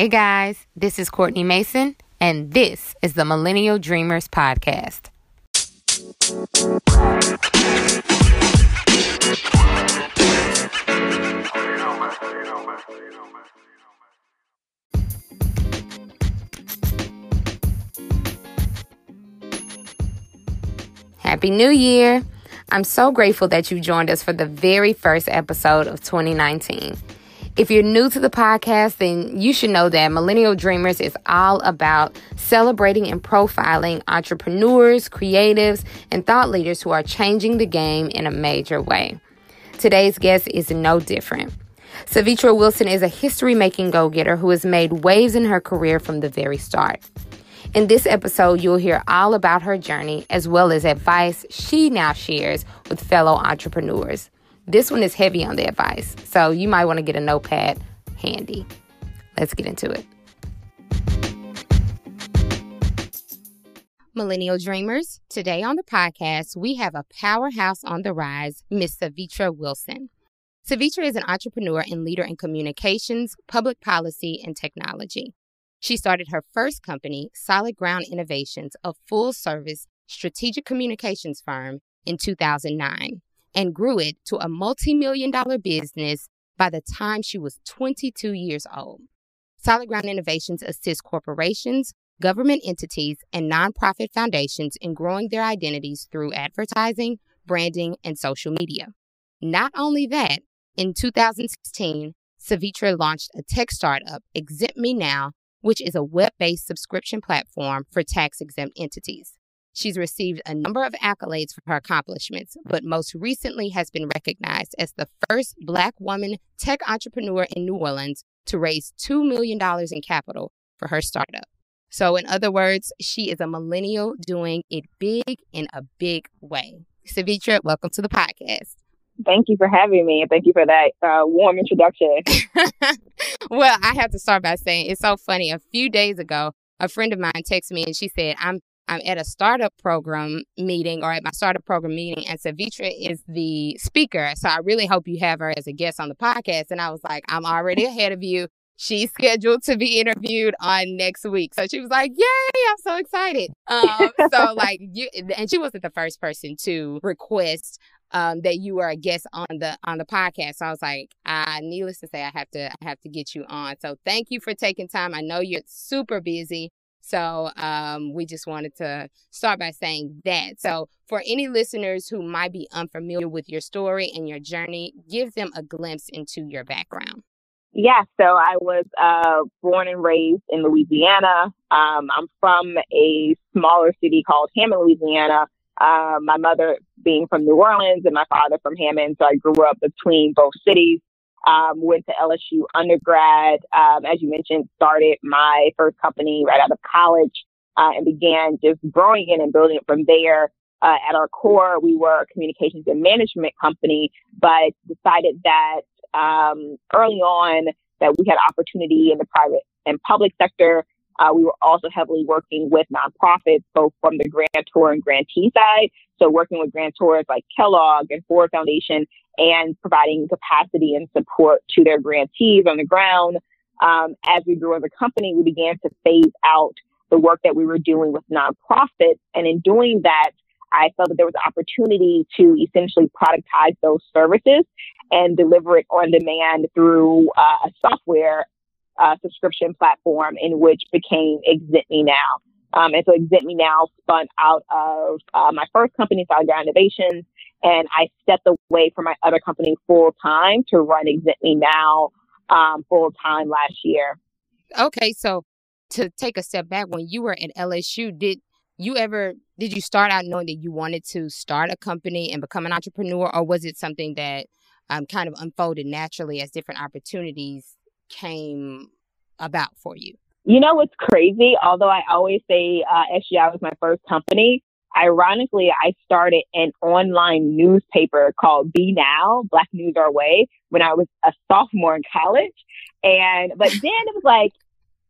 Hey guys, this is Courtney Mason, and this is the Millennial Dreamers Podcast. Happy New Year! I'm so grateful that you joined us for the very first episode of 2019. If you're new to the podcast, then you should know that Millennial Dreamers is all about celebrating and profiling entrepreneurs, creatives, and thought leaders who are changing the game in a major way. Today's guest is no different. Sevetri Wilson is a history making go getter who has made waves in her career from the very start. In this episode, you'll hear all about her journey as well as advice she now shares with fellow entrepreneurs. This one is heavy on the advice, so you might want to get a notepad handy. Let's get into it. Millennial Dreamers, today on the podcast, we have a powerhouse on the rise, Miss Sevetri Wilson. Sevetri is an entrepreneur and leader in communications, public policy, and technology. She started her first company, Solid Ground Innovations, a full service strategic communications firm, in 2009 and grew it to a multi million dollar business by the time she was 22 years old. Solid Ground Innovations assists corporations, government entities, and nonprofit foundations in growing their identities through advertising, branding, and social media. Not only that, in 2016, Sevetri launched a tech startup, Exempt Me Now, which is a web based subscription platform for tax exempt entities. She's received a number of accolades for her accomplishments, but most recently has been recognized as the first Black woman tech entrepreneur in New Orleans to raise $2 million in capital for her startup. So, in other words, she is a millennial doing it big in a big way. Sevetri, welcome to the podcast. Thank you for having me, and thank you for that uh, warm introduction. well, I have to start by saying it's so funny. A few days ago, a friend of mine texted me and she said, "I'm I'm at a startup program meeting or at my startup program meeting, and Sevetri is the speaker. So I really hope you have her as a guest on the podcast." And I was like, "I'm already ahead of you." She's scheduled to be interviewed on next week. So she was like, Yay, I'm so excited. Um, so like you and she wasn't the first person to request um, that you were a guest on the on the podcast. So I was like, uh, needless to say, I have to I have to get you on. So thank you for taking time. I know you're super busy. So um, we just wanted to start by saying that. So for any listeners who might be unfamiliar with your story and your journey, give them a glimpse into your background. Yeah, so I was uh, born and raised in Louisiana. Um, I'm from a smaller city called Hammond, Louisiana. Uh, my mother being from New Orleans and my father from Hammond. So I grew up between both cities. Um, went to LSU undergrad. Um, as you mentioned, started my first company right out of college uh, and began just growing it and building it from there. Uh, at our core, we were a communications and management company, but decided that um, early on that we had opportunity in the private and public sector uh, we were also heavily working with nonprofits, both from the grantor and grantee side. So working with grantors like Kellogg and Ford Foundation and providing capacity and support to their grantees on the ground. Um, as we grew as a company, we began to phase out the work that we were doing with nonprofits. And in doing that, I felt that there was opportunity to essentially productize those services and deliver it on demand through uh, a software uh, subscription platform in which became Exempt Me Now. Um, and so Exempt Me Now spun out of uh, my first company, Solid Ground Innovations, and I stepped away from my other company full time to run Exempt Me Now um, full time last year. Okay, so to take a step back, when you were at LSU, did you ever did you start out knowing that you wanted to start a company and become an entrepreneur, or was it something that um, kind of unfolded naturally as different opportunities came about for you? You know what's crazy? Although I always say uh, SGI was my first company, ironically, I started an online newspaper called Be Now, Black News Our Way, when I was a sophomore in college. And, but then it was like,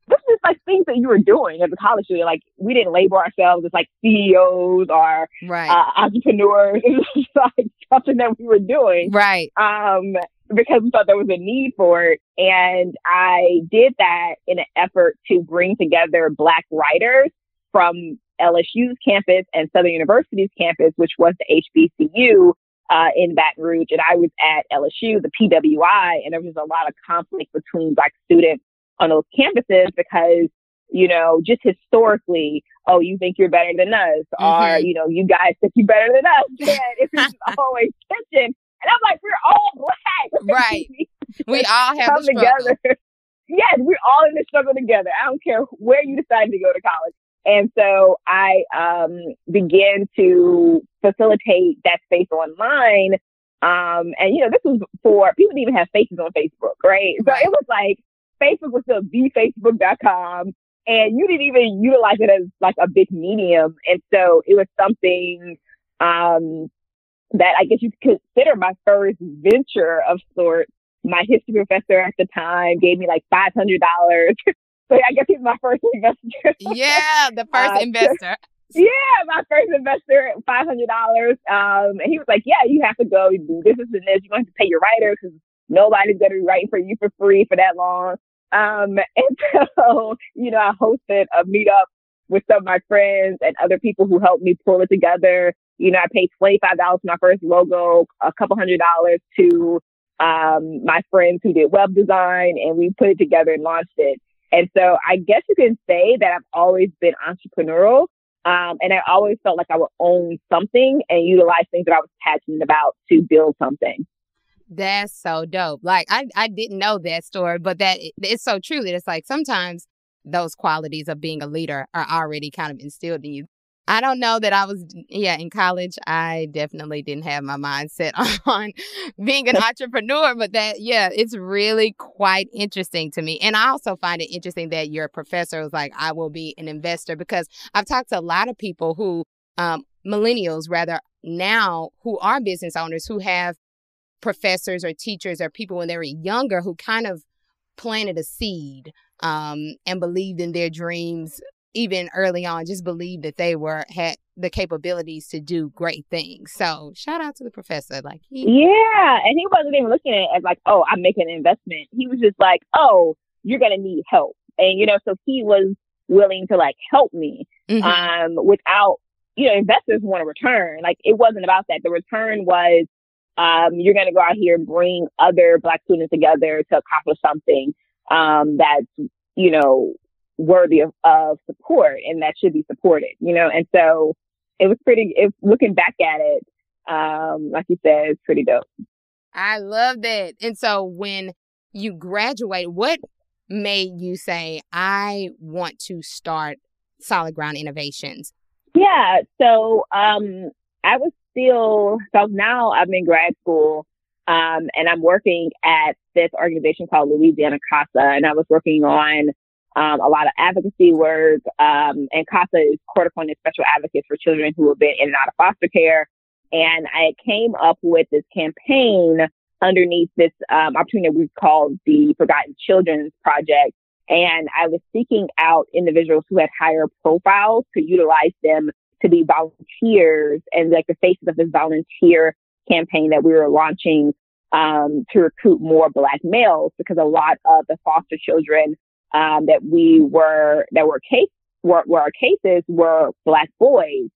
this is like things that you were doing as a college student. Like we didn't label ourselves as like CEOs or right. uh, entrepreneurs. It was like something that we were doing. Right. Um, because we thought there was a need for it. And I did that in an effort to bring together Black writers from LSU's campus and Southern University's campus, which was the HBCU uh, in Baton Rouge. And I was at LSU, the PWI, and there was a lot of conflict between Black students on those campuses because, you know, just historically, oh, you think you're better than us, mm-hmm. or, you know, you guys think you're better than us. And it was always tension. And I'm like, we're all black. Right. we all have come together. yes, we're all in this struggle together. I don't care where you decide to go to college. And so I um, began to facilitate that space online. Um, and you know, this was for people didn't even have faces on Facebook, right? So it was like Facebook was still thefacebook.com and you didn't even utilize it as like a big medium. And so it was something um, that I guess you could consider my first venture of sorts. My history professor at the time gave me like $500 So I guess he's my first investor. yeah, the first uh, investor. Yeah, my first investor, five hundred dollars. Um, and he was like, "Yeah, you have to go do this, this, and this. You have to pay your writer because nobody's going to be writing for you for free for that long." Um, and so, you know, I hosted a meetup with some of my friends and other people who helped me pull it together. You know, I paid twenty five dollars for my first logo, a couple hundred dollars to um, my friends who did web design, and we put it together and launched it. And so I guess you can say that I've always been entrepreneurial. Um, and I always felt like I would own something and utilize things that I was passionate about to build something. That's so dope. Like I, I didn't know that story, but that it's so true that it's like sometimes those qualities of being a leader are already kind of instilled in you. I don't know that I was, yeah, in college, I definitely didn't have my mindset on being an entrepreneur, but that, yeah, it's really quite interesting to me. And I also find it interesting that your professor was like, I will be an investor because I've talked to a lot of people who, um, millennials rather, now who are business owners who have professors or teachers or people when they were younger who kind of planted a seed um, and believed in their dreams even early on just believed that they were had the capabilities to do great things. So shout out to the professor. Like he Yeah. And he wasn't even looking at it as like, oh, I'm making an investment. He was just like, oh, you're gonna need help. And you know, so he was willing to like help me mm-hmm. um without you know, investors want a return. Like it wasn't about that. The return was um, you're going to go out here and bring other black students together to accomplish something um, that's, you know, worthy of, of support and that should be supported, you know? And so it was pretty, if looking back at it, um, like you said, it's pretty dope. I love that. And so when you graduate, what made you say, I want to start Solid Ground Innovations? Yeah. So, um, I was still, so now I'm in grad school, um, and I'm working at this organization called Louisiana CASA, and I was working on um, a lot of advocacy work. Um, and CASA is Court Appointed Special Advocates for children who have been in and out of foster care. And I came up with this campaign underneath this um, opportunity we called the Forgotten Children's Project. And I was seeking out individuals who had higher profiles to utilize them to be volunteers and like the faces of this volunteer campaign that we were launching um, to recruit more black males because a lot of the foster children um, that we were that were case were, were our cases were black boys,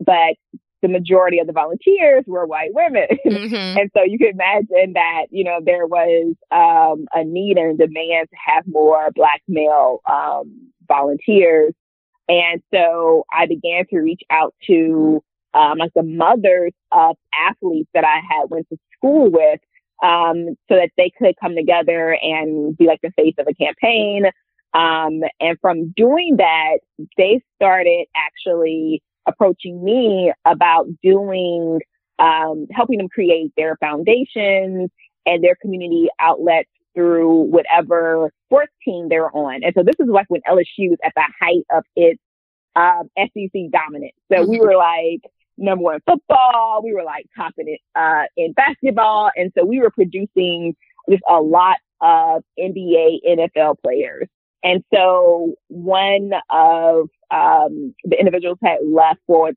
but the majority of the volunteers were white women. Mm-hmm. and so you can imagine that, you know, there was um, a need and a demand to have more black male um, volunteers. And so I began to reach out to um, like the mothers of athletes that I had went to school with um, so that they could come together and be like the face of a campaign. Um, and from doing that, they started actually approaching me about doing, um, helping them create their foundations and their community outlets through whatever sports team they're on. And so this is like when LSU was at the height of its um, SEC dominance. So mm-hmm. we were like number one football. We were like topping it uh, in basketball. And so we were producing just a lot of NBA, NFL players. And so one of um, the individuals had left for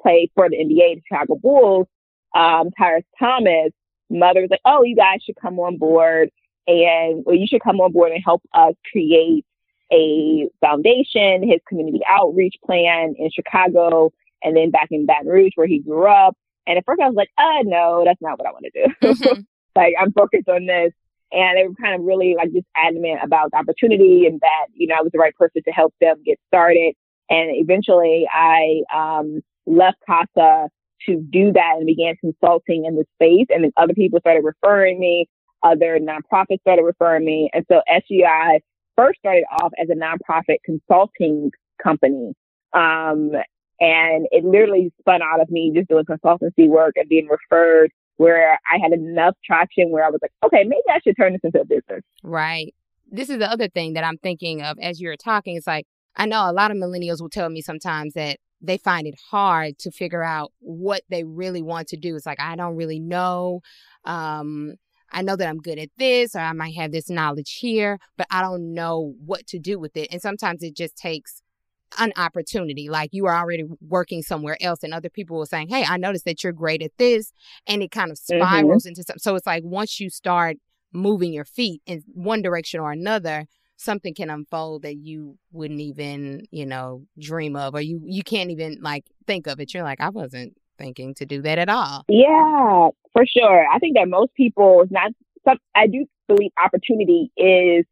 play for the NBA, the Chicago Bulls, um, Tyrus Thomas, mother was like, oh, you guys should come on board and well, you should come on board and help us create a foundation, his community outreach plan in Chicago, and then back in Baton Rouge where he grew up. And at first I was like, uh, no, that's not what I want to do. Mm-hmm. like I'm focused on this. And they were kind of really like just adamant about the opportunity and that, you know, I was the right person to help them get started. And eventually I um, left CASA to do that and began consulting in the space. And then other people started referring me, other nonprofits started referring me. And so SGI first started off as a nonprofit consulting company. Um, and it literally spun out of me just doing consultancy work and being referred where I had enough traction where I was like, okay, maybe I should turn this into a business. Right. This is the other thing that I'm thinking of as you're talking. It's like, I know a lot of millennials will tell me sometimes that they find it hard to figure out what they really want to do. It's like, I don't really know. Um, I know that I'm good at this, or I might have this knowledge here, but I don't know what to do with it. And sometimes it just takes an opportunity. Like you are already working somewhere else, and other people were saying, Hey, I noticed that you're great at this. And it kind of mm-hmm. spirals mm-hmm. into something. So it's like once you start moving your feet in one direction or another, something can unfold that you wouldn't even, you know, dream of, or you, you can't even like think of it. You're like, I wasn't thinking to do that at all. Yeah, for sure. I think that most people, not some, I do believe opportunity is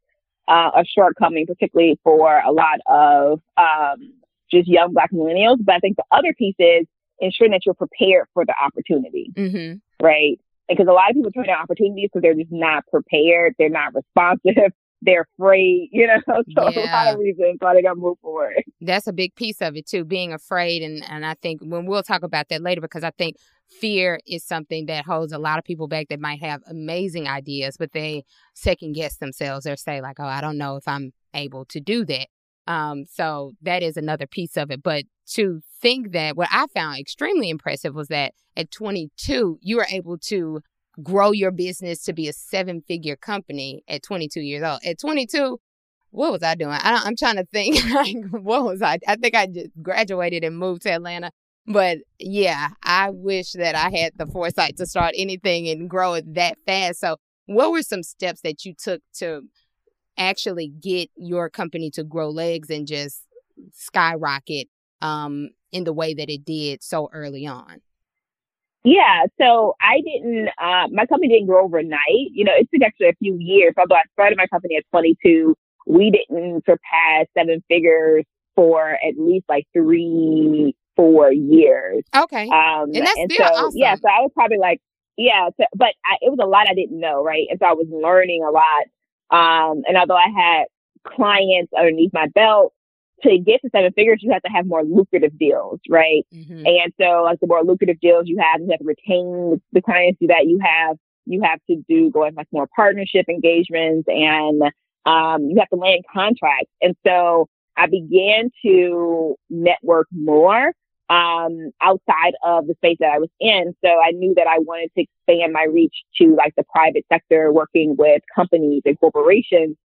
uh, a shortcoming, particularly for a lot of um, just young Black millennials. But I think the other piece is ensuring that you're prepared for the opportunity, mm-hmm. right? Because a lot of people turn down opportunities because they're just not prepared, they're not responsive, they're afraid, you know. So yeah. a lot of reasons why they don't move forward. That's a big piece of it too, being afraid, and and I think when we'll talk about that later because I think fear is something that holds a lot of people back that might have amazing ideas, but they second guess themselves or say like, oh, I don't know if I'm able to do that. Um, so that is another piece of it. But to think that what I found extremely impressive was that at 22, you were able to grow your business to be a seven figure company at 22 years old. At 22, what was I doing? I am trying to think. what was I? I think I just graduated and moved to Atlanta. But yeah, I wish that I had the foresight to start anything and grow it that fast. So, what were some steps that you took to actually get your company to grow legs and just skyrocket um, in the way that it did so early on? Yeah, so I didn't, uh, my company didn't grow overnight. You know, it took actually a few years. Although I started my company at 22, we didn't surpass seven figures for at least like three, four years. Okay. Um, and that's and still so, awesome. Yeah, so I was probably like, yeah, so, but I, it was a lot I didn't know, right? And so I was learning a lot. Um, and although I had clients underneath my belt, to get to seven figures, you have to have more lucrative deals, right? Mm-hmm. And so, like the more lucrative deals you have, you have to retain the clients that you have. You have to do going like more partnership engagements, and um, you have to land contracts. And so, I began to network more um, outside of the space that I was in. So I knew that I wanted to expand my reach to like the private sector, working with companies and corporations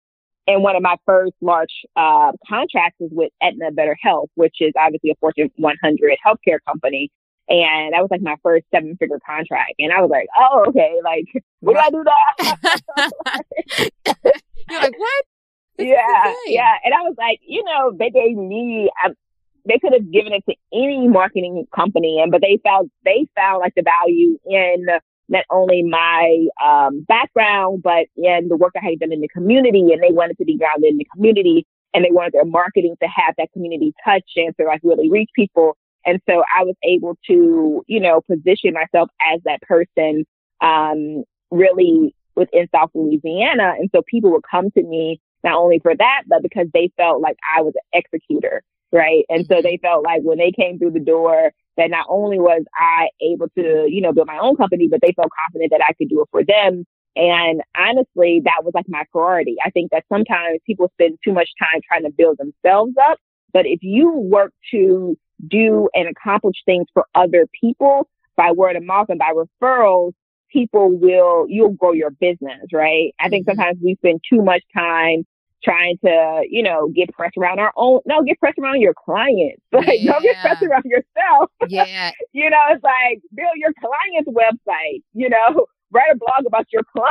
and one of my first large uh, contracts was with Aetna Better Health, which is obviously a Fortune 100 healthcare company. And that was like my first seven figure contract. And I was like, oh, okay, like, what do I do that? You're like, what? This yeah, yeah. And I was like, you know, they gave me, I, they could have given it to any marketing company, and but they felt they found like the value in not only my um, background, but in the work I had done in the community. And they wanted to be grounded in the community and they wanted their marketing to have that community touch and to like really reach people. And so I was able to, you know, position myself as that person, um, really within South Louisiana. And so people would come to me not only for that, but because they felt like I was an executor. Right. And so they felt like when they came through the door, that not only was I able to, you know, build my own company, but they felt confident that I could do it for them. And honestly, that was like my priority. I think that sometimes people spend too much time trying to build themselves up. But if you work to do and accomplish things for other people by word of mouth and by referrals, people will, you'll grow your business, right? I think mm-hmm. sometimes we spend too much time trying to, you know, get press around our own. No, get press around your clients. Like, yeah. don't get press around yourself. Yeah. you know, it's like build your client's website. You know, write a blog about your client.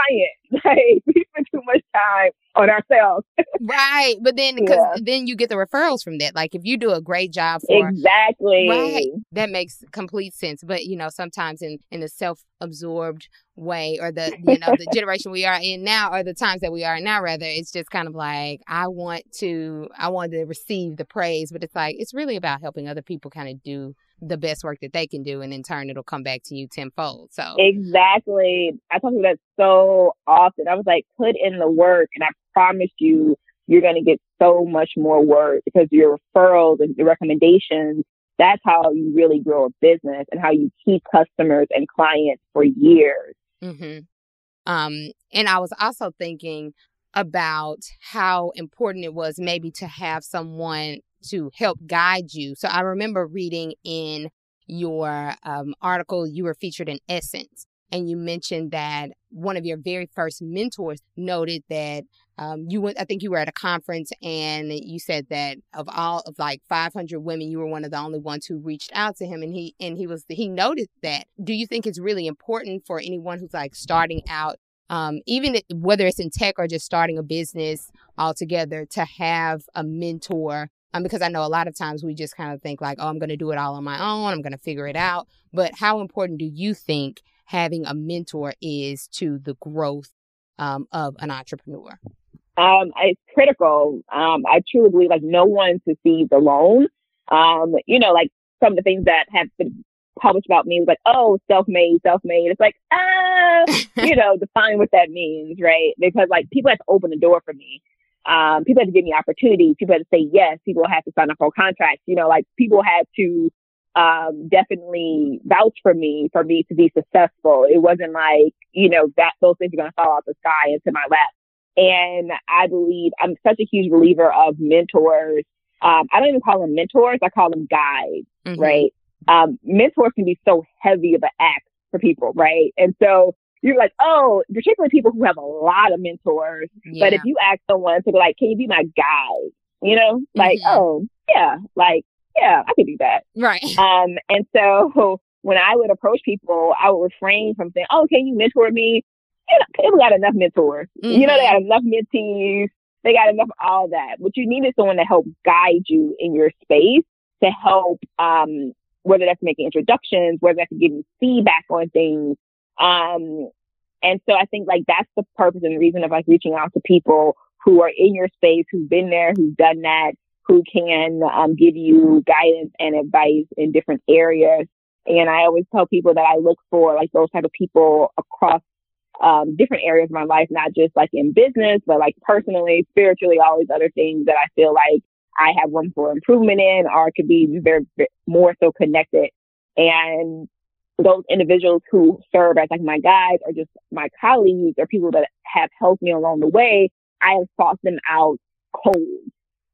Like we spend too much time on ourselves. right. But then because yeah. then you get the referrals from that. Like if you do a great job for Exactly. Right. That makes complete sense. But you know, sometimes in in the self absorbed way or the you know, the generation we are in now or the times that we are in now rather, it's just kind of like I want to I want to receive the praise, but it's like it's really about helping other people kind of do the best work that they can do and in turn it'll come back to you tenfold so. Exactly. I talk about that so often. I was like put in the work and i promise you you're going to get so much more work because your referrals and your recommendations that's how you really grow a business and how you keep customers and clients for years. Mm-hmm. um, and i was also thinking about how important it was maybe to have someone to help guide you. So I remember reading in your um, article, you were featured in Essence, and you mentioned that one of your very first mentors noted that um, you went, I think you were at a conference and you said that of all of like 500 women, you were one of the only ones who reached out to him and he, and he was, he noted that. Do you think it's really important for anyone who's like starting out, um, even whether it's in tech or just starting a business altogether to have a mentor um, because I know a lot of times we just kind of think like, oh, I'm going to do it all on my own. I'm going to figure it out. But how important do you think having a mentor is to the growth um, of an entrepreneur? Um, it's critical. Um, I truly believe like no one succeeds alone. Um, you know, like some of the things that have been published about me was like, oh, self-made, self-made. It's like, ah, you know, define what that means, right? Because like people have to open the door for me. Um, people had to give me opportunities. People had to say yes. People had to sign up for contracts. You know, like people had to um, definitely vouch for me for me to be successful. It wasn't like you know that those things are going to fall out the sky into my lap. And I believe I'm such a huge believer of mentors. Um, I don't even call them mentors. I call them guides, mm-hmm. right? Um, mentors can be so heavy of an act for people, right? And so you're like, oh, particularly people who have a lot of mentors. Yeah. But if you ask someone to be like, can you be my guide? You know, like, mm-hmm. oh, yeah, like, yeah, I could do that. Right. Um, and so when I would approach people, I would refrain from saying, oh, can you mentor me? You people got enough mentors. Mm-hmm. You know, they got enough mentees. They got enough all that. What you need is someone to help guide you in your space to help, um, whether that's making introductions, whether that's giving feedback on things, um, and so I think like that's the purpose and reason of like reaching out to people who are in your space, who've been there, who've done that, who can um, give you guidance and advice in different areas. And I always tell people that I look for like those type of people across um, different areas of my life, not just like in business, but like personally, spiritually, all these other things that I feel like I have room for improvement in or could be very, very more so connected. And those individuals who serve as like my guides or just my colleagues or people that have helped me along the way, I have sought them out cold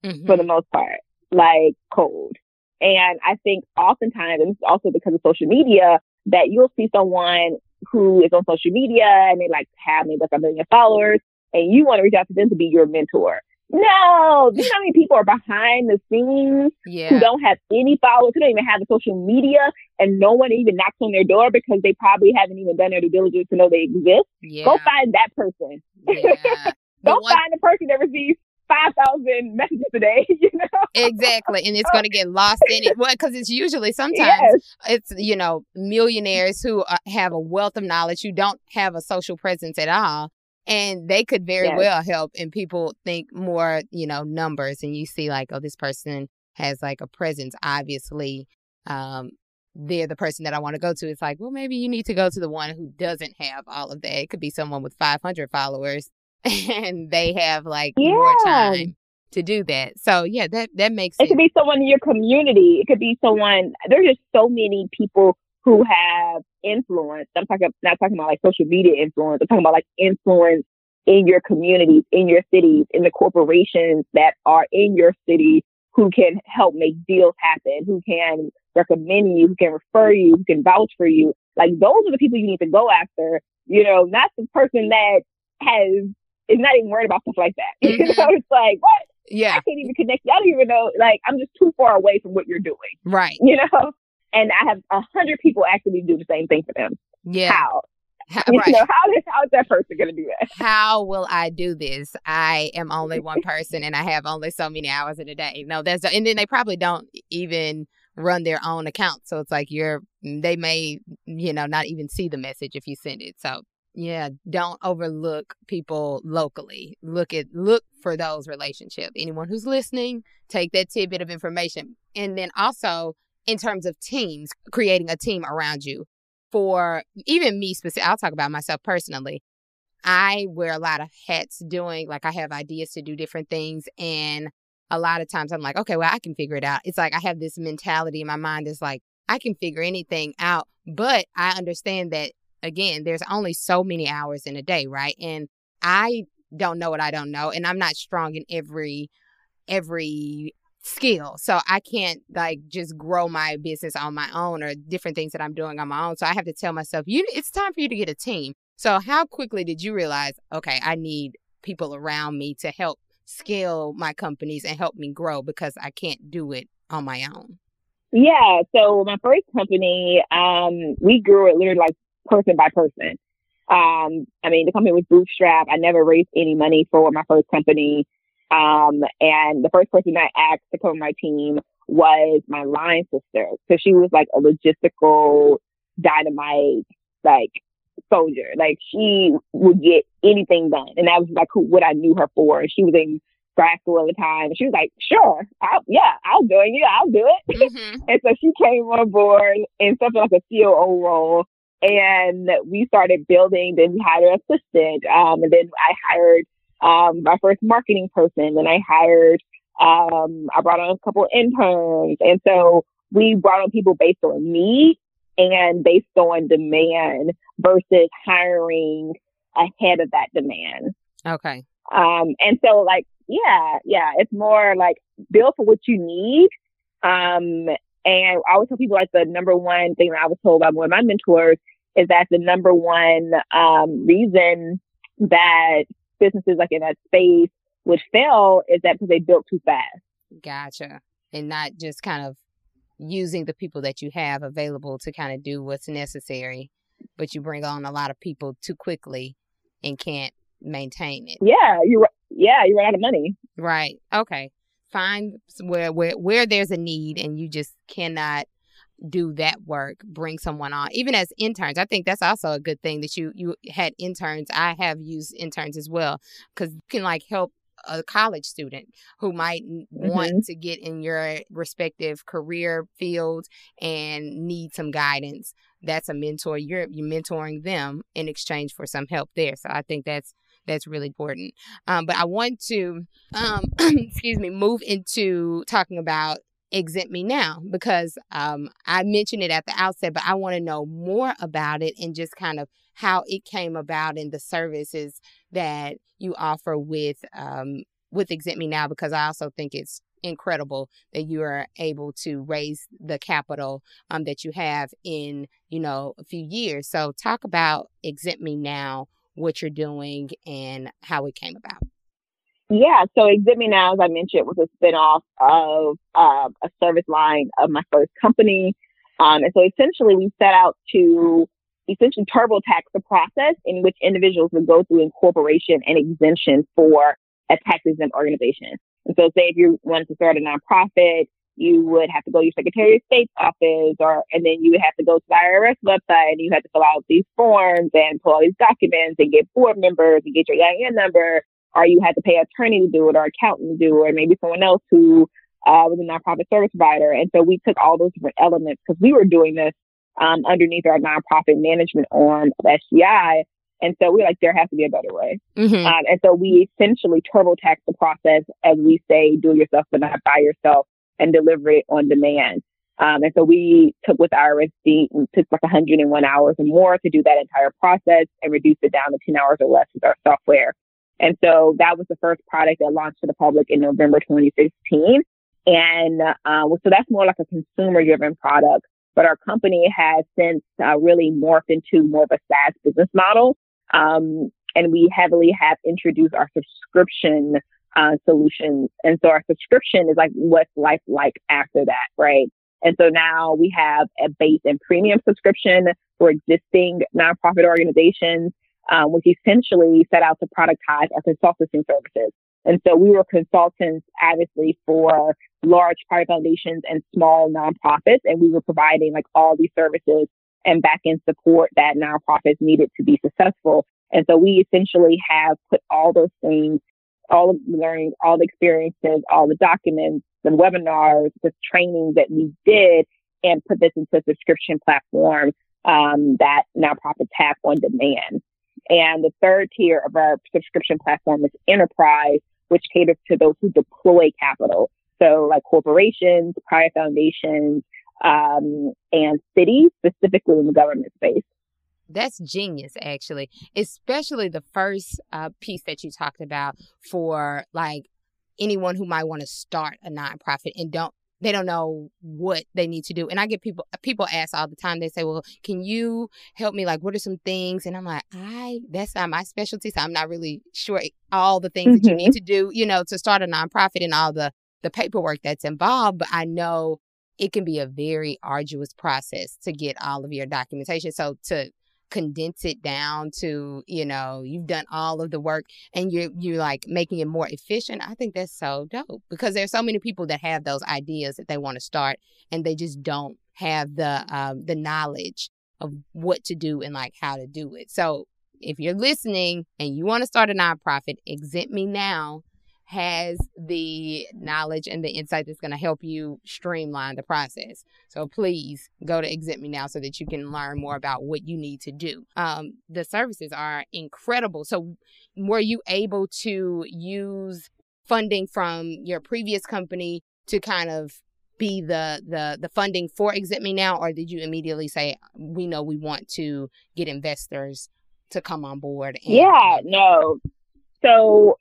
mm-hmm. for the most part, like cold. And I think oftentimes, and this is also because of social media, that you'll see someone who is on social media and they like have maybe like a million followers and you want to reach out to them to be your mentor. No, you know how many people are behind the scenes yeah. who don't have any followers, who don't even have the social media, and no one even knocks on their door because they probably haven't even done their due diligence to know they exist. Yeah. Go find that person. Yeah. Don't one... find the person that receives five thousand messages a day. You know exactly, and it's going to get lost in it. Well, because it's usually sometimes yes. it's you know millionaires who are, have a wealth of knowledge who don't have a social presence at all, and they could very yes. well help and people think more you know numbers and you see like oh this person has like a presence obviously um they're the person that I want to go to. It's like, well, maybe you need to go to the one who doesn't have all of that. It could be someone with 500 followers and they have like yeah. more time to do that. So yeah, that that makes it. It could be someone in your community. It could be someone. There's just so many people who have influence. I'm talking not talking about like social media influence. I'm talking about like influence in your communities, in your cities, in the corporations that are in your city who can help make deals happen, who can recommend you, who can refer you, who can vouch for you. Like those are the people you need to go after, you know, not the person that has is not even worried about stuff like that. Mm-hmm. you know, it's like, what? Yeah. I can't even connect. I don't even know. Like, I'm just too far away from what you're doing. Right. You know? And I have a hundred people actually do the same thing for them. Yeah. How? Right. You know, how is, how is that person going to do that? How will I do this? I am only one person and I have only so many hours in a day. No, that's, and then they probably don't even run their own account. So it's like you're, mm, they may, mm, you know, not even see the message if you send it. So yeah, don't overlook people locally. Look at look for those relationships. Anyone who's listening, take that tidbit of information. And then also in terms of teams, creating a team around you. For even me specific, I'll talk about myself personally. I wear a lot of hats doing like I have ideas to do different things and a lot of times I'm like, okay, well, I can figure it out. It's like I have this mentality in my mind is like, I can figure anything out, but I understand that again, there's only so many hours in a day, right? And I don't know what I don't know, and I'm not strong in every every skill. So I can't like just grow my business on my own or different things that I'm doing on my own. So I have to tell myself, you it's time for you to get a team. So how quickly did you realize, okay, I need people around me to help scale my companies and help me grow because I can't do it on my own? Yeah. So my first company, um, we grew it literally like person by person. Um, I mean, the company was bootstrap. I never raised any money for my first company. Um, and the first person I asked to come on my team was my line sister. So she was like a logistical dynamite, like soldier. Like she would get anything done. And that was like who, what I knew her for. And she was in grad school all the time. And she was like, sure, I'll, yeah, I'll do it. Yeah, I'll do it. Mm-hmm. and so she came on board in something like a COO role and we started building. Then we hired an assistant, um, and then I hired um, my first marketing person. Then I hired, um, I brought on a couple interns, and so we brought on people based on need and based on demand versus hiring ahead of that demand. Okay. Um, and so like, yeah, yeah, it's more like build for what you need. Um, and I always tell people like the number one thing that I was told by one of my mentors is that the number one um, reason that businesses like in that space would fail is that because they built too fast. Gotcha. And not just kind of using the people that you have available to kind of do what's necessary, but you bring on a lot of people too quickly and can't maintain it. Yeah, you yeah, you run out of money. Right. Okay. Find where where where there's a need and you just cannot do that work bring someone on even as interns i think that's also a good thing that you you had interns i have used interns as well because you can like help a college student who might mm-hmm. want to get in your respective career fields and need some guidance that's a mentor you're you're mentoring them in exchange for some help there so i think that's that's really important um, but i want to um, excuse me move into talking about exempt me now because um, I mentioned it at the outset, but I want to know more about it and just kind of how it came about and the services that you offer with um, with exempt me now because I also think it's incredible that you are able to raise the capital um, that you have in you know a few years. So talk about exempt me now, what you're doing, and how it came about. Yeah, so Exempt Me Now, as I mentioned, was a spinoff of uh, a service line of my first company. Um, and so essentially, we set out to essentially TurboTax the process in which individuals would go through incorporation and exemption for a tax exempt organization. And so, say if you wanted to start a nonprofit, you would have to go to your Secretary of State's office, or and then you would have to go to the IRS website, and you had to fill out these forms and pull all these documents and get board members and get your EIN number or you had to pay an attorney to do it or accountant to do it, or maybe someone else who uh, was a nonprofit service provider. And so we took all those different elements because we were doing this um, underneath our nonprofit management arm of SGI. And so we like, there has to be a better way. Mm-hmm. Um, and so we essentially TurboTax the process, as we say, do it yourself, but not by yourself, and deliver it on demand. Um, and so we took with IRSD and took like 101 hours or more to do that entire process and reduced it down to 10 hours or less with our software. And so that was the first product that launched to the public in November 2016. And uh, so that's more like a consumer driven product. But our company has since uh, really morphed into more of a SaaS business model. Um, and we heavily have introduced our subscription uh, solutions. And so our subscription is like what's life like after that, right? And so now we have a base and premium subscription for existing nonprofit organizations, um, which essentially set out to productize our consulting services. And so we were consultants, obviously, for large private foundations and small nonprofits, and we were providing like all these services and back end support that nonprofits needed to be successful. And so we essentially have put all those things, all the learning, all the experiences, all the documents, the webinars, the training that we did, and put this into a subscription platform um, that nonprofits have on demand. And the third tier of our subscription platform is enterprise, which caters to those who deploy capital. So like corporations, private foundations, um, and cities, specifically in the government space. That's genius, actually, especially the first uh, piece that you talked about for like anyone who might want to start a nonprofit and don't they don't know what they need to do. And I get people people ask all the time. They say, "Well, can you help me? Like, what are some things?" And I'm like, "I that's not my specialty, so I'm not really sure all the things mm-hmm. that you need mm-hmm. to do, you know, to start a nonprofit and all the the paperwork that's involved." But I know it can be a very arduous process to get all of your documentation. So to condense it down to you know you've done all of the work and you're you're like making it more efficient i think that's so dope because there's so many people that have those ideas that they want to start and they just don't have the um, the knowledge of what to do and like how to do it. So if you're listening and you want to start a nonprofit exempt me now has the knowledge and the insight that's going to help you streamline the process. So please go to Exempt Me Now so that you can learn more about what you need to do. Um, the services are incredible. So were you able to use funding from your previous company to kind of be the the the funding for Exempt Me Now, or did you immediately say we know we want to get investors to come on board? And- yeah, no. So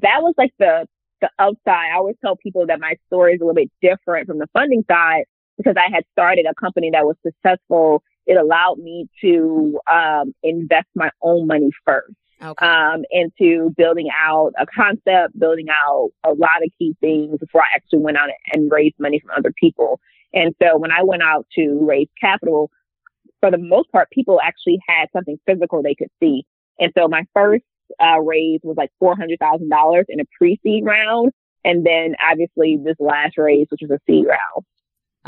that was like the the upside. I always tell people that my story is a little bit different from the funding side because I had started a company that was successful. It allowed me to um, invest my own money first. Okay. Um, into building out a concept, building out a lot of key things before I actually went out and raised money from other people. And so when I went out to raise capital, for the most part, people actually had something physical they could see. And so my first uh, raise was like $400,000 in a pre-seed round. And then obviously this last raise, which was a seed round.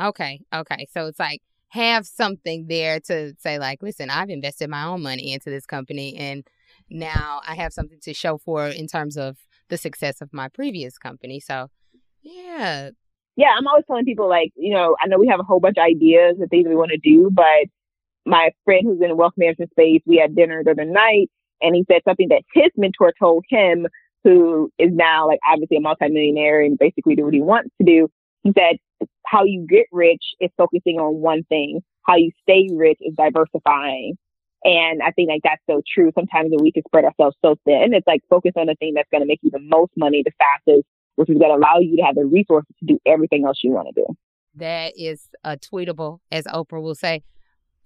Okay. Okay. So it's like have something there to say like, listen, I've invested my own money into this company and now I have something to show for in terms of the success of my previous company. So yeah. Yeah, I'm always telling people like, you know, I know we have a whole bunch of ideas and things we want to do, but my friend who's in the wealth management space, we had dinner the other night and he said something that his mentor told him, who is now like obviously a multimillionaire and basically do what he wants to do. He said, how you get rich is focusing on one thing. How you stay rich is diversifying. And I think like that's so true. Sometimes we can spread ourselves so thin. It's like focus on the thing that's going to make you the most money the fastest, which is going to allow you to have the resources to do everything else you want to do. That is a tweetable, as Oprah will say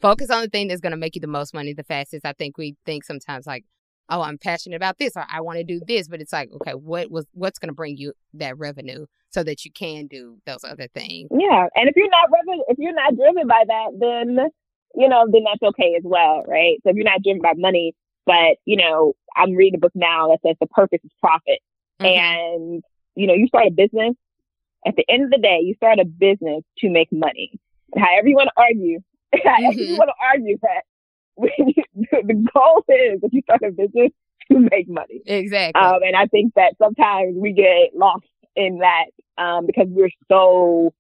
focus on the thing that's going to make you the most money the fastest. I think we think sometimes like, oh, I'm passionate about this or I want to do this, but it's like, okay, what was what's going to bring you that revenue so that you can do those other things? Yeah, and if you're not driven, if you're not driven by that, then you know, then that's okay as well, right? So if you're not driven by money, but you know, I'm reading a book now that says the purpose is profit, mm-hmm. and you know, you start a business. At the end of the day, you start a business to make money. However you want to argue, mm-hmm. you want to argue that the goal is if you start a business to make money. Exactly. Um, and I think that sometimes we get lost in that um, because we're so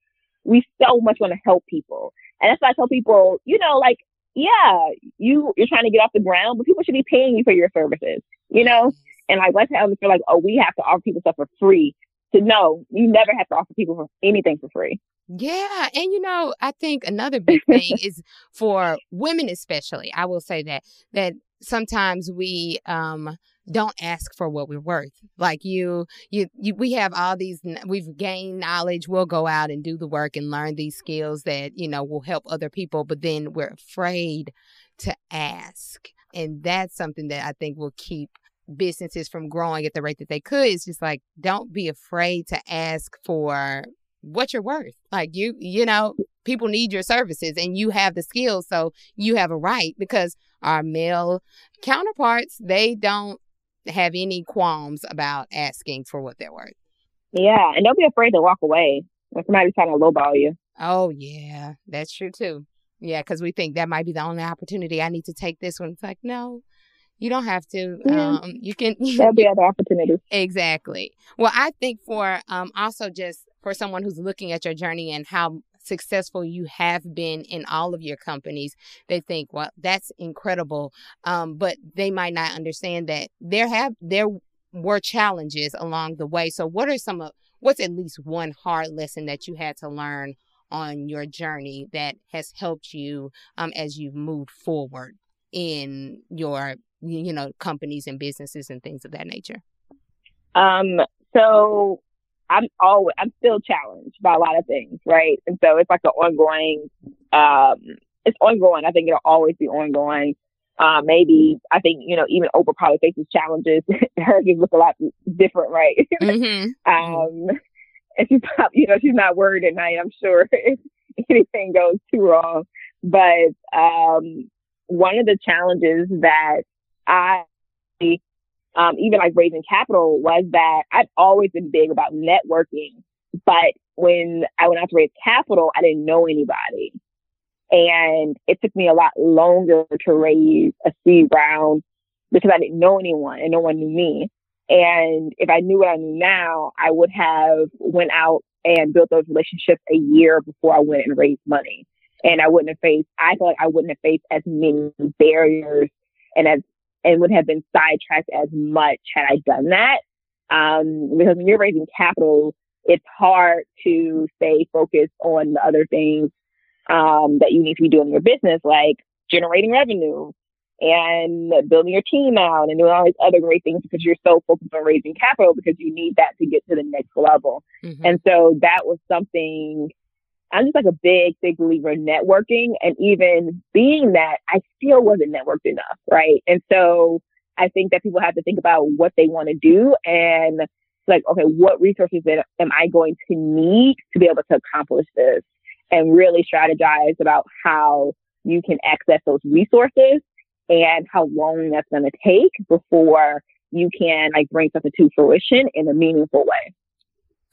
we so much want to help people, and that's why I tell people, you know, like yeah, you you're trying to get off the ground, but people should be paying you for your services, you know. And like let's have feel like oh we have to offer people stuff for free. To know you never have to offer people anything for free. Yeah. And you know, I think another big thing is for women especially. I will say that that sometimes we um don't ask for what we're worth. Like you, you, you, we have all these, we've gained knowledge. We'll go out and do the work and learn these skills that, you know, will help other people, but then we're afraid to ask. And that's something that I think will keep businesses from growing at the rate that they could. It's just like, don't be afraid to ask for what you're worth. Like you, you know, people need your services and you have the skills so you have a right because our male counterparts they don't have any qualms about asking for what they're worth yeah and don't be afraid to walk away when somebody's trying to lowball you oh yeah that's true too yeah because we think that might be the only opportunity i need to take this one it's like no you don't have to. Yeah. Um, you can. There'll be other opportunities. Exactly. Well, I think for um, also just for someone who's looking at your journey and how successful you have been in all of your companies, they think, well, that's incredible. Um, but they might not understand that there have there were challenges along the way. So, what are some of what's at least one hard lesson that you had to learn on your journey that has helped you um, as you've moved forward in your you know companies and businesses and things of that nature? Um, so I'm always I'm still challenged by a lot of things, right? And so it's like an ongoing um it's ongoing. I think it'll always be ongoing. Uh, maybe I think you know even Oprah probably faces challenges. Hers just look a lot different, right? Mm-hmm. um, and she's not, you know she's not worried at night. I'm sure if anything goes too wrong. But um, one of the challenges that I, um, even like raising capital was that I've always been big about networking. But when I went out to raise capital, I didn't know anybody. And it took me a lot longer to raise a seed round because I didn't know anyone and no one knew me. And if I knew what I knew now, I would have went out and built those relationships a year before I went and raised money. And I wouldn't have faced, I feel like I wouldn't have faced as many barriers and as and would have been sidetracked as much had I done that. Um, because when you're raising capital, it's hard to stay focused on the other things um, that you need to be doing in your business, like generating revenue and building your team out and doing all these other great things because you're so focused on raising capital because you need that to get to the next level. Mm-hmm. And so that was something I'm just like a big, big believer in networking. And even being that, I still wasn't networked enough. Right. And so I think that people have to think about what they want to do and like, okay, what resources am I going to need to be able to accomplish this? And really strategize about how you can access those resources and how long that's going to take before you can like bring something to fruition in a meaningful way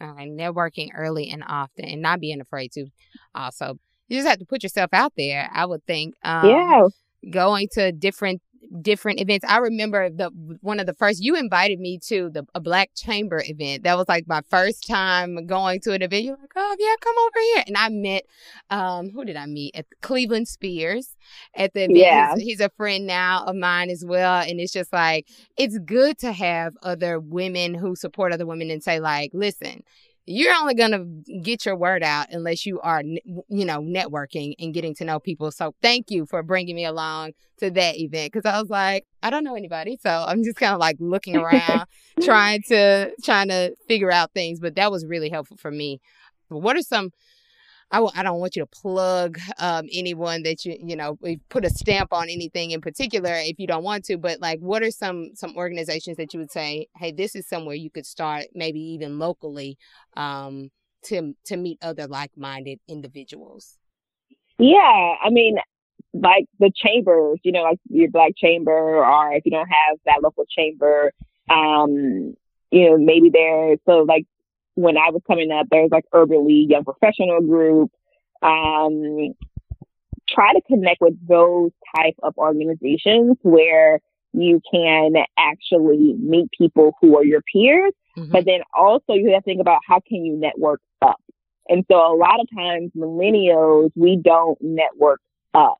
uh, networking early and often and not being afraid to also you just have to put yourself out there i would think um, yeah. going to different different events. I remember the one of the first you invited me to the a Black Chamber event. That was like my first time going to an event. You're like, oh yeah, come over here. And I met um who did I meet at Cleveland Spears at the event. Yeah. He's, he's a friend now of mine as well. And it's just like it's good to have other women who support other women and say like, listen, you're only going to get your word out unless you are you know networking and getting to know people. So thank you for bringing me along to that event because i was like i don't know anybody. So i'm just kind of like looking around trying to trying to figure out things but that was really helpful for me. What are some I w- I don't want you to plug um, anyone that you you know put a stamp on anything in particular if you don't want to but like what are some some organizations that you would say hey this is somewhere you could start maybe even locally um, to to meet other like-minded individuals? Yeah i mean like the chambers you know like your black chamber or if you don't have that local chamber um you know maybe there so like when I was coming up, there's like Urban League Young Professional Group. Um, try to connect with those type of organizations where you can actually meet people who are your peers, mm-hmm. but then also you have to think about how can you network up. And so a lot of times millennials, we don't network up.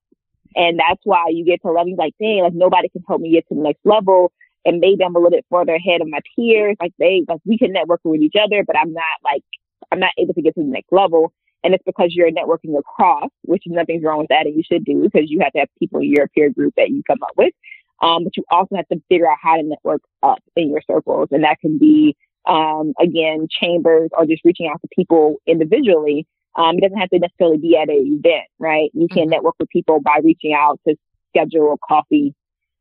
And that's why you get to level like, dang, like nobody can help me get to the next level and maybe I'm a little bit further ahead of my peers. Like they, like we can network with each other, but I'm not like, I'm not able to get to the next level. And it's because you're networking across, which nothing's wrong with that. And you should do because you have to have people in your peer group that you come up with. Um, but you also have to figure out how to network up in your circles. And that can be, um, again, chambers or just reaching out to people individually. Um, it doesn't have to necessarily be at an event, right? You can mm-hmm. network with people by reaching out to schedule a coffee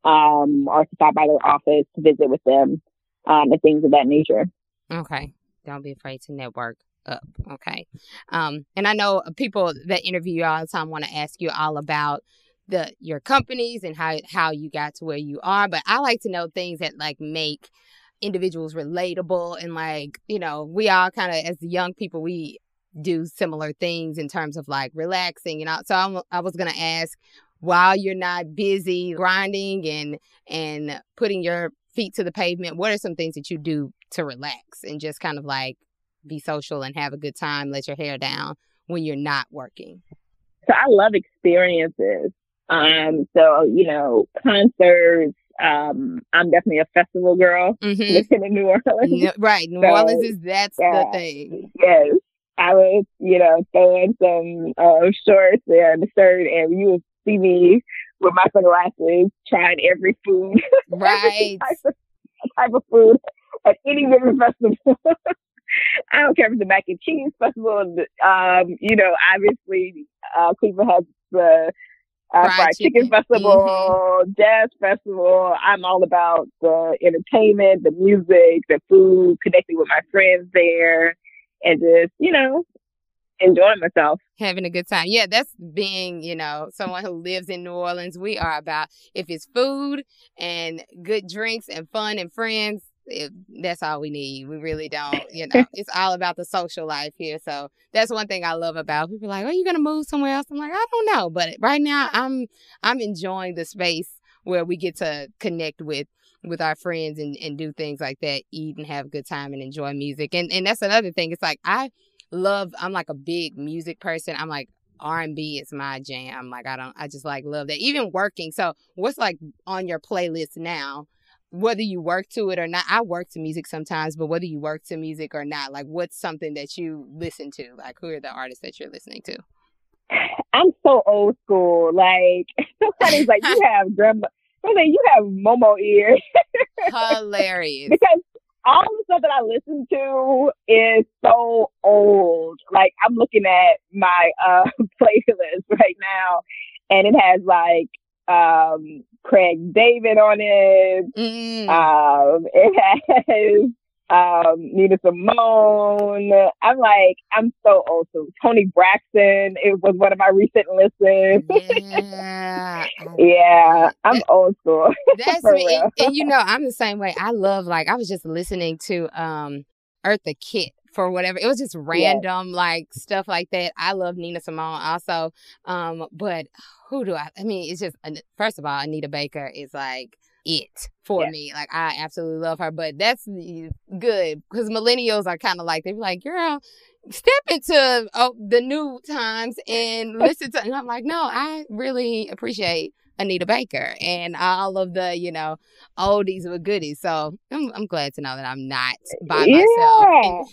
um, or to stop by their office to visit with them um, and things of that nature. Okay. Don't be afraid to network. up. Okay. Um, and I know people that interview you all the time want to ask you all about the your companies and how how you got to where you are. But I like to know things that like make individuals relatable and like, you know, we all kind of as young people we do similar things in terms of like relaxing and you know? so I'm, I was going to ask while you're not busy grinding and and putting your feet to the pavement what are some things that you do to relax and just kind of like be social and have a good time let your hair down when you're not working? So i love experiences. Um so you know concerts um i'm definitely a festival girl mm-hmm. living in new orleans. Right new so, orleans is that's yeah, the thing. yes. I was, you know, throwing some uh, shorts and a shirt, and you would see me with my sunglasses trying every food, right? type, of, type of food at any given festival. I don't care if it's a mac and cheese festival. Um, you know, obviously, uh, Cleveland has the uh, fried, fried chicken, chicken festival, mm-hmm. jazz festival. I'm all about the entertainment, the music, the food, connecting with my friends there and just, you know, enjoying myself. Having a good time. Yeah, that's being, you know, someone who lives in New Orleans. We are about if it's food and good drinks and fun and friends, it, that's all we need. We really don't, you know, it's all about the social life here. So that's one thing I love about people like, are you going to move somewhere else? I'm like, I don't know. But right now I'm, I'm enjoying the space where we get to connect with with our friends and, and do things like that, eat and have a good time and enjoy music. And and that's another thing. It's like I love I'm like a big music person. I'm like R&B is my jam. Like I don't I just like love that. Even working. So what's like on your playlist now? Whether you work to it or not, I work to music sometimes, but whether you work to music or not, like what's something that you listen to? Like who are the artists that you're listening to? I'm so old school. Like somebody's like, you have grandma then you have Momo ears. Hilarious. because all the stuff that I listen to is so old. Like I'm looking at my uh playlist right now and it has like um Craig David on it. Mm. Um it has um, Nina Simone. I'm like, I'm so old. So Toni Braxton, it was one of my recent listens. Yeah. yeah, I'm old school. That's me. And, and, you know, I'm the same way. I love, like, I was just listening to um Eartha Kitt for whatever. It was just random, yes. like stuff like that. I love Nina Simone also. Um, but who do I? I mean, it's just first of all, Anita Baker is like it for yeah. me. Like I absolutely love her, but that's good because millennials are kind of like they're like, girl, step into oh, the new times and listen to. And I'm like, no, I really appreciate Anita Baker and all of the you know oldies with goodies. So I'm I'm glad to know that I'm not by yeah. myself.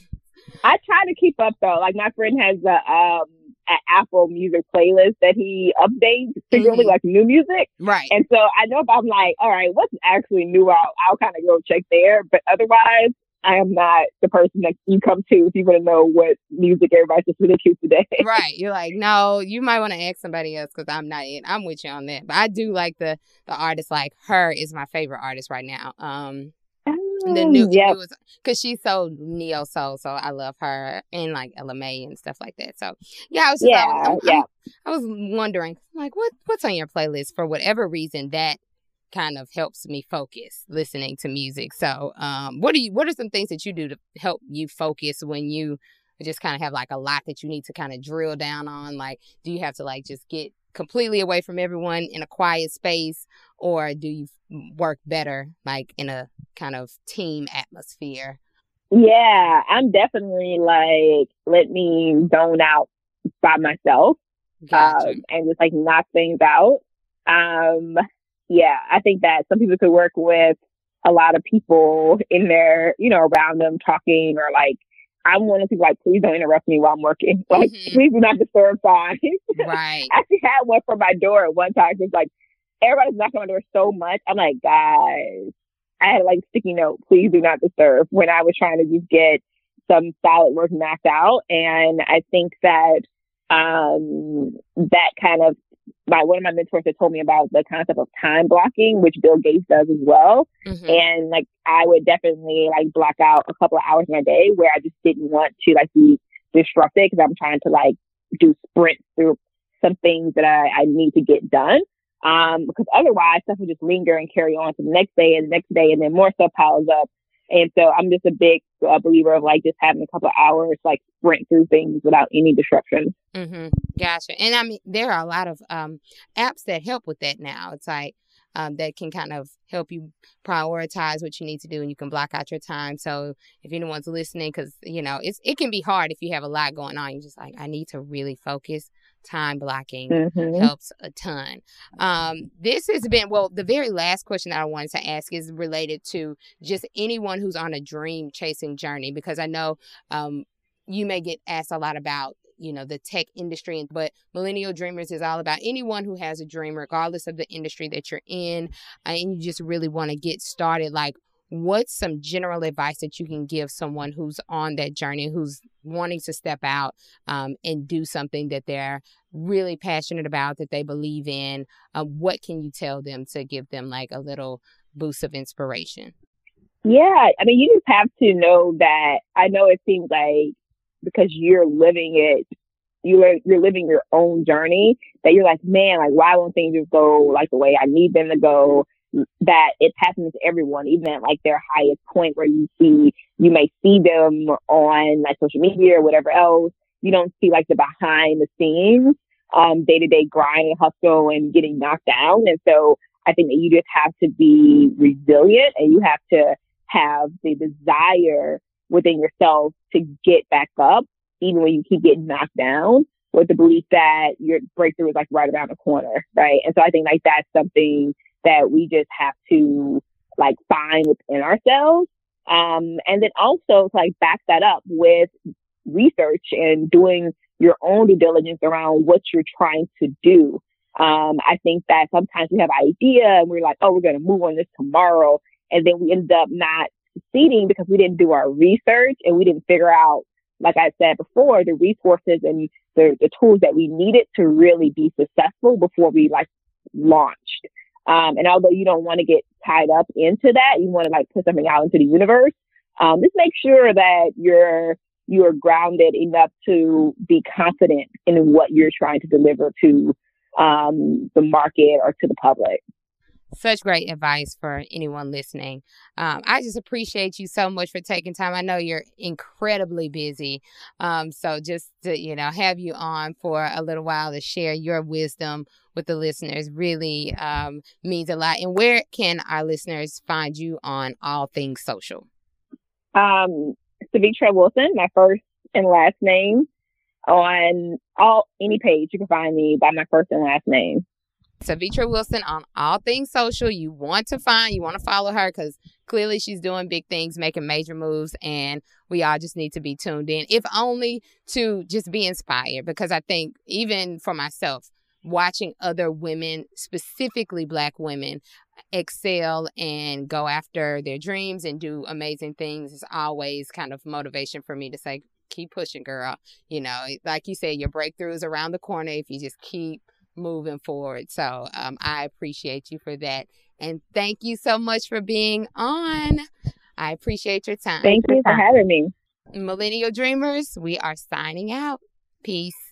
I try to keep up though. Like my friend has a um an Apple Music playlist that he updates frequently, mm-hmm. like new music. Right. And so I know if I'm like, all right, what's actually new, I'll, I'll kind of go check there. But otherwise, I am not the person that you come to if you want to know what music everybody's listening to today. right. You're like, no, you might want to ask somebody else because I'm not in. I'm with you on that. But I do like the the artist. Like H.E.R. is my favorite artist right now. Um, the new, yeah, because she's so neo soul, so I love her and like Mai and stuff like that. So yeah, I was just, yeah, I, yeah. I was wondering, like, what what's on your playlist for whatever reason that kind of helps me focus listening to music. So, um, what do you? What are some things that you do to help you focus when you just kind of have like a lot that you need to kind of drill down on? Like, do you have to like just get completely away from everyone in a quiet space or do you work better like in a kind of team atmosphere yeah i'm definitely like let me zone out by myself gotcha. um, and just like knock things out um yeah i think that some people could work with a lot of people in there you know around them talking or like I'm one of people like, please don't interrupt me while I'm working. Like, mm-hmm. please do not disturb signs. Right. I actually had one for my door at one time. It's like everybody's knocking on my door so much. I'm like, guys, I had like sticky note, please do not disturb when I was trying to just get some solid work knocked out. And I think that um that kind of my one of my mentors had told me about the concept of time blocking, which Bill Gates does as well. Mm-hmm. And like I would definitely like block out a couple of hours in my day where I just didn't want to like be disrupted because I'm trying to like do sprints through some things that I, I need to get done. Um, because otherwise stuff will just linger and carry on to the next day and the next day and then more stuff piles up. And so I'm just a big uh, believer of like just having a couple hours, like sprint through things without any disruption. Mm-hmm. Gotcha. And I mean, there are a lot of um, apps that help with that now. It's like um, that can kind of help you prioritize what you need to do and you can block out your time. So if anyone's listening, because, you know, it's it can be hard if you have a lot going on. You're just like, I need to really focus time blocking mm-hmm. helps a ton. Um, this has been, well, the very last question that I wanted to ask is related to just anyone who's on a dream chasing journey, because I know um, you may get asked a lot about you know the tech industry but millennial dreamers is all about anyone who has a dream regardless of the industry that you're in uh, and you just really want to get started like what's some general advice that you can give someone who's on that journey who's wanting to step out um, and do something that they're really passionate about that they believe in? Uh, what can you tell them to give them like a little boost of inspiration? Yeah i mean you just have to know that i know it seems like because you're living it you're you're living your own journey that you're like man like why won't things just go like the way i need them to go that it's happening to everyone, even at like their highest point where you see, you may see them on like social media or whatever else. You don't see like the behind the scenes, um, day to day grind and hustle and getting knocked down. And so I think that you just have to be resilient and you have to have the desire within yourself to get back up, even when you keep getting knocked down with the belief that your breakthrough is like right around the corner. Right. And so I think like that's something that we just have to like find within ourselves. Um, and then also like back that up with research and doing your own due diligence around what you're trying to do. Um, I think that sometimes we have an idea and we're like, oh, we're going to move on this tomorrow. And then we end up not succeeding because we didn't do our research and we didn't figure out, like I said before, the resources and the, the tools that we needed to really be successful before we like launched. Um, and although you don't want to get tied up into that, you want to like put something out into the universe. Um, just make sure that you're you're grounded enough to be confident in what you're trying to deliver to um, the market or to the public. Such great advice for anyone listening. Um, I just appreciate you so much for taking time. I know you're incredibly busy. Um, so just to, you know, have you on for a little while to share your wisdom with the listeners really um, means a lot. And where can our listeners find you on all things social? Um, Sevetri Wilson, my first and last name. On all any page, you can find me by my first and last name. Sevetri Wilson on all things social. You want to find, you want to follow her because clearly she's doing big things, making major moves, and we all just need to be tuned in, if only to just be inspired. Because I think, even for myself, watching other women, specifically Black women, excel and go after their dreams and do amazing things is always kind of motivation for me to say, keep pushing, girl. You know, like you said, your breakthrough is around the corner if you just keep moving forward. So um, I appreciate you for that. And thank you so much for being on. I appreciate your time. Thank you for having me. Millennial Dreamers, we are signing out. Peace.